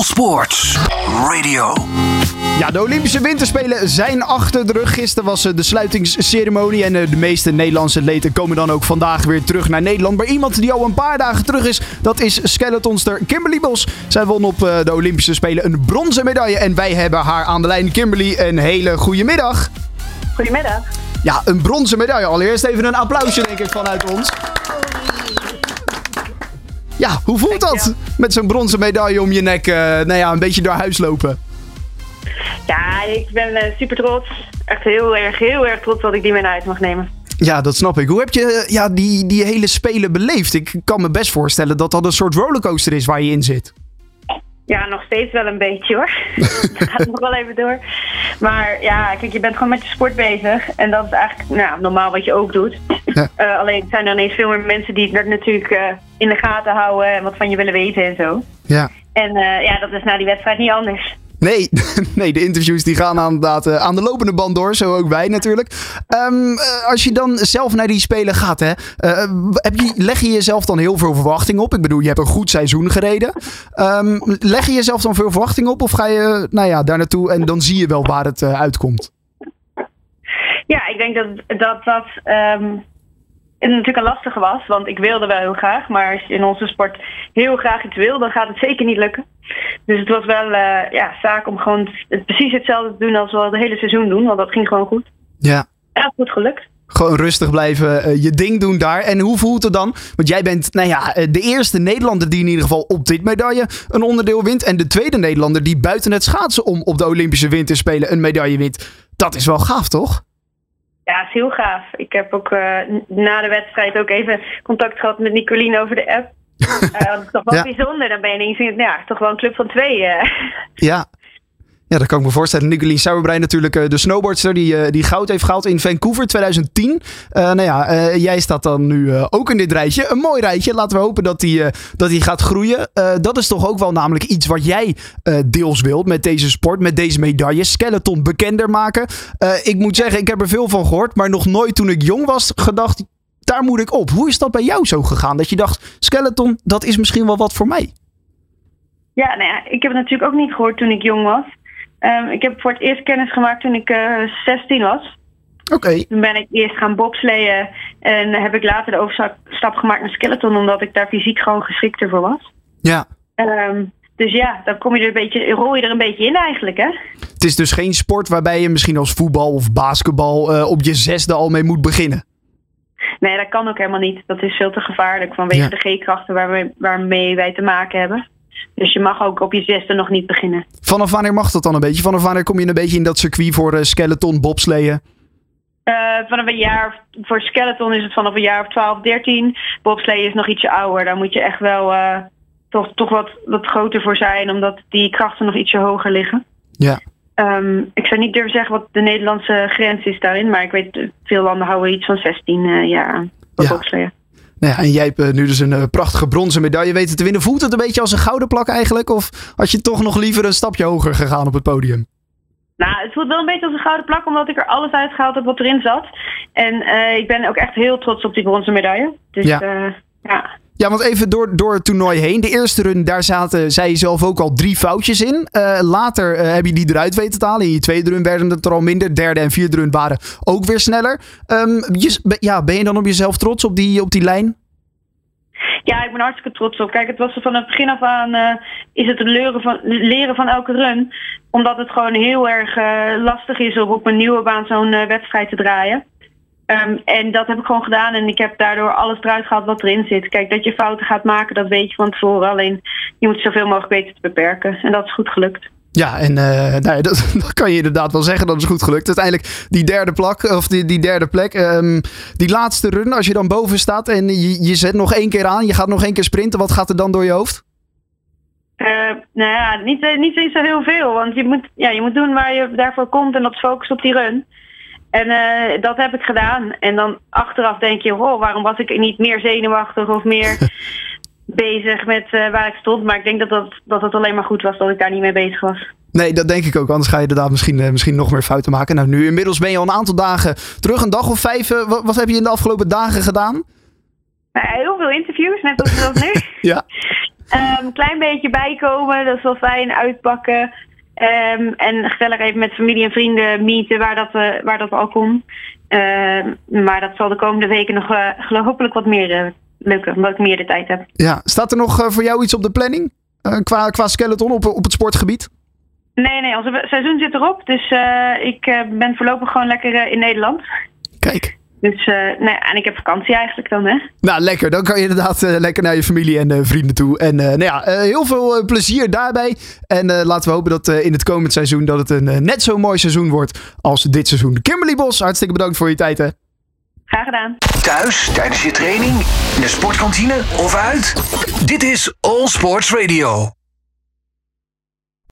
All Sports Radio. Ja, de Olympische Winterspelen zijn achter de rug. Gisteren was eh, de sluitingsceremonie en eh, de meeste Nederlandse atleten komen dan ook vandaag weer terug naar Nederland. Maar iemand die al een paar dagen terug is, dat is skeletonster Kimberly Bos. Zij won op eh, de Olympische Spelen een bronzen medaille en wij hebben haar aan de lijn. Kimberly, een hele goede middag. Goedemiddag. Ja, een bronzen medaille. Allereerst even een applausje denk ik vanuit ons. Ja, hoe voelt dat? Met zo'n bronzen medaille om je nek, eh, nou ja, een beetje door huis lopen. Ja, ik ben eh, super trots. Echt heel erg, heel erg trots dat ik die mee naar huis mag nemen. Ja, dat snap ik. Hoe heb je eh, ja, die, die hele spelen beleefd? Ik kan me best voorstellen dat dat een soort rollercoaster is waar je in zit. Ja, nog steeds wel een beetje hoor. Het gaat nog wel even door. Maar ja, kijk, je bent gewoon met je sport bezig. En dat is eigenlijk nou, normaal wat je ook doet. Ja. Eh, alleen zijn er ineens veel meer mensen die het natuurlijk eh, in de gaten houden en wat van je willen weten en zo. Ja. En eh, ja, dat is na die wedstrijd niet anders. Nee, nee, de interviews die gaan inderdaad eh, aan de lopende band door. Zo ook wij natuurlijk. Ehm, eh, als je dan zelf naar die spelen gaat, hè, eh, heb je, leg je jezelf dan heel veel verwachting op? Ik bedoel, je hebt een goed seizoen gereden. Ehm, leg je jezelf dan veel verwachting op? Of ga je nou ja, daar naartoe en dan zie je wel waar het uitkomt? Ja, ik denk dat dat, dat ehm, het natuurlijk een lastige was. Want ik wilde wel heel graag. Maar als je in onze sport heel graag iets wil, dan gaat het zeker niet lukken. Dus het was wel eh, ja, zaak om gewoon het, precies hetzelfde te doen als we het hele seizoen doen. Want dat ging gewoon goed. Ja. Ja, goed gelukt. Gewoon rustig blijven, eh, je ding doen daar. En hoe voelt het dan? Want jij bent nou ja, eh, de eerste Nederlander die in ieder geval op dit medaille een onderdeel wint. En de tweede Nederlander die buiten het schaatsen om op de Olympische Winterspelen een medaille wint. Dat is wel gaaf, toch? Ja, is heel gaaf. Ik heb ook eh, na de wedstrijd ook even contact gehad met Nicoline over de app. Eh, dat is toch wel Ja. bijzonder. Dan ben je ineens, in- ja, toch wel een club van twee. eh. Ja. Ja, dat kan ik me voorstellen. Nicolien Sauerbrein natuurlijk eh, de snowboardster die, eh, die goud heeft gehaald in Vancouver 2010. Eh, nou ja, jij staat dan nu ook in dit rijtje. Een mooi rijtje. Laten we hopen dat die, dat die gaat groeien. Dat is toch ook wel namelijk iets wat jij deels wilt met deze sport, met deze medaille. Skeleton bekender maken. Ik moet zeggen, ik heb er veel van gehoord, maar nog nooit toen ik jong was gedacht, daar moet ik op. Hoe is dat bij jou zo gegaan? Dat je dacht, skeleton, dat is misschien wel wat voor mij. Ja, nou ja, ik heb het natuurlijk ook niet gehoord toen ik jong was. Ehm, ik heb voor het eerst kennis gemaakt toen ik eh 16 was. Oké. Toen ben ik eerst gaan bobsleeën en heb ik later de overstap gemaakt naar skeleton, omdat ik daar fysiek gewoon geschikter voor was. Ja. Ehm, dus ja, dan kom je er een beetje, rol je er een beetje in eigenlijk, hè? Het is dus geen sport waarbij je misschien als voetbal of basketbal eh, op je zesde al mee moet beginnen. Nee, dat kan ook helemaal niet. Dat is veel te gevaarlijk vanwege Ja. de G-krachten waar we, waarmee wij te maken hebben. Dus je mag ook op je zesde nog niet beginnen. Vanaf wanneer mag dat dan een beetje? Vanaf wanneer kom je een beetje in dat circuit voor eh, skeleton, bobsleeën? Eh, vanaf een jaar, voor skeleton is het vanaf een jaar of 12, 13. Bobslee is nog ietsje ouder. Daar moet je echt wel eh, toch, toch wat, wat groter voor zijn, omdat die krachten nog ietsje hoger liggen. Ja. Ehm, ik zou niet durven zeggen wat de Nederlandse grens is daarin, maar ik weet, veel landen houden iets van 16 eh, jaar aan voor Ja. bobsleeën. Nou ja, en jij hebt eh, nu dus een eh, prachtige bronzen medaille weten te winnen. Voelt het een beetje als een gouden plak eigenlijk? Of had je toch nog liever een stapje hoger gegaan op het podium? Nou, het voelt wel een beetje als een gouden plak, omdat ik er alles uitgehaald heb wat erin zat. En eh, ik ben ook echt heel trots op die bronzen medaille. Dus Ja. Ja, want even door, door het toernooi heen. De eerste run, daar zaten, zei je zelf ook al, drie foutjes in. Eh, later eh, heb je die eruit weten te halen. In je tweede run werden het er al minder. Derde en vierde run waren ook weer sneller. Ehm, ja, ben je dan op jezelf trots op die, op die lijn? Ja, ik ben hartstikke trots op. Kijk, het was er van het begin af aan eh, is het leren van, leren van elke run. Omdat het gewoon heel erg lastig is om op een nieuwe baan zo'n wedstrijd te draaien. Ehm, en dat heb ik gewoon gedaan en ik heb daardoor alles eruit gehaald wat erin zit. Kijk, dat je fouten gaat maken, dat weet je van tevoren. Alleen je moet zoveel mogelijk weten te beperken. En dat is goed gelukt. Ja, en nou ja, dat, dat kan je inderdaad wel zeggen. Dat is goed gelukt. Uiteindelijk die derde plak, of die, die derde plek. ehm, die laatste run, als je dan boven staat en je, je zet nog één keer aan. Je gaat nog één keer sprinten. Wat gaat er dan door je hoofd? Eh, nou ja, niet, eh, niet zo heel veel. Want je moet, ja, je moet doen waar je daarvoor komt en dat focus op die run. En eh, dat heb ik gedaan. En dan achteraf denk je, oh, waarom was ik niet meer zenuwachtig of meer bezig met eh, waar ik stond. Maar ik denk dat, dat, dat het alleen maar goed was dat ik daar niet mee bezig was. Nee, dat denk ik ook. Anders ga je inderdaad misschien, eh, misschien nog meer fouten maken. Nou, nu inmiddels ben je al een aantal dagen terug. Een dag of vijf. wat, wat heb je in de afgelopen dagen gedaan? Nou, heel veel interviews, net als dat nu. Ja. Ehm, Een klein beetje bijkomen, dat is wel fijn. Uitpakken. Ehm, en gezellig even met familie en vrienden meeten waar dat, eh, waar dat al komt. Ehm, maar dat zal de komende weken nog uh, hopelijk wat meer uh, lukken, omdat ik meer de tijd heb. Ja, staat er nog voor jou iets op de planning? qua, qua skeleton op, op het sportgebied? Nee, nee, ons seizoen zit erop. Dus ik ben voorlopig gewoon lekker in Nederland. Kijk. Dus uh, nee, en ik heb vakantie eigenlijk dan, hè? Nou, lekker. Dan kan je inderdaad uh, lekker naar je familie en uh, vrienden toe. En nou ja, heel veel plezier daarbij. En laten we hopen dat in het komend seizoen dat het een net zo mooi seizoen wordt als dit seizoen. Kimberly Bos, hartstikke bedankt voor je tijd, hè? Graag gedaan. Thuis, tijdens je training, in de sportkantine of uit? Dit is All Sports Radio.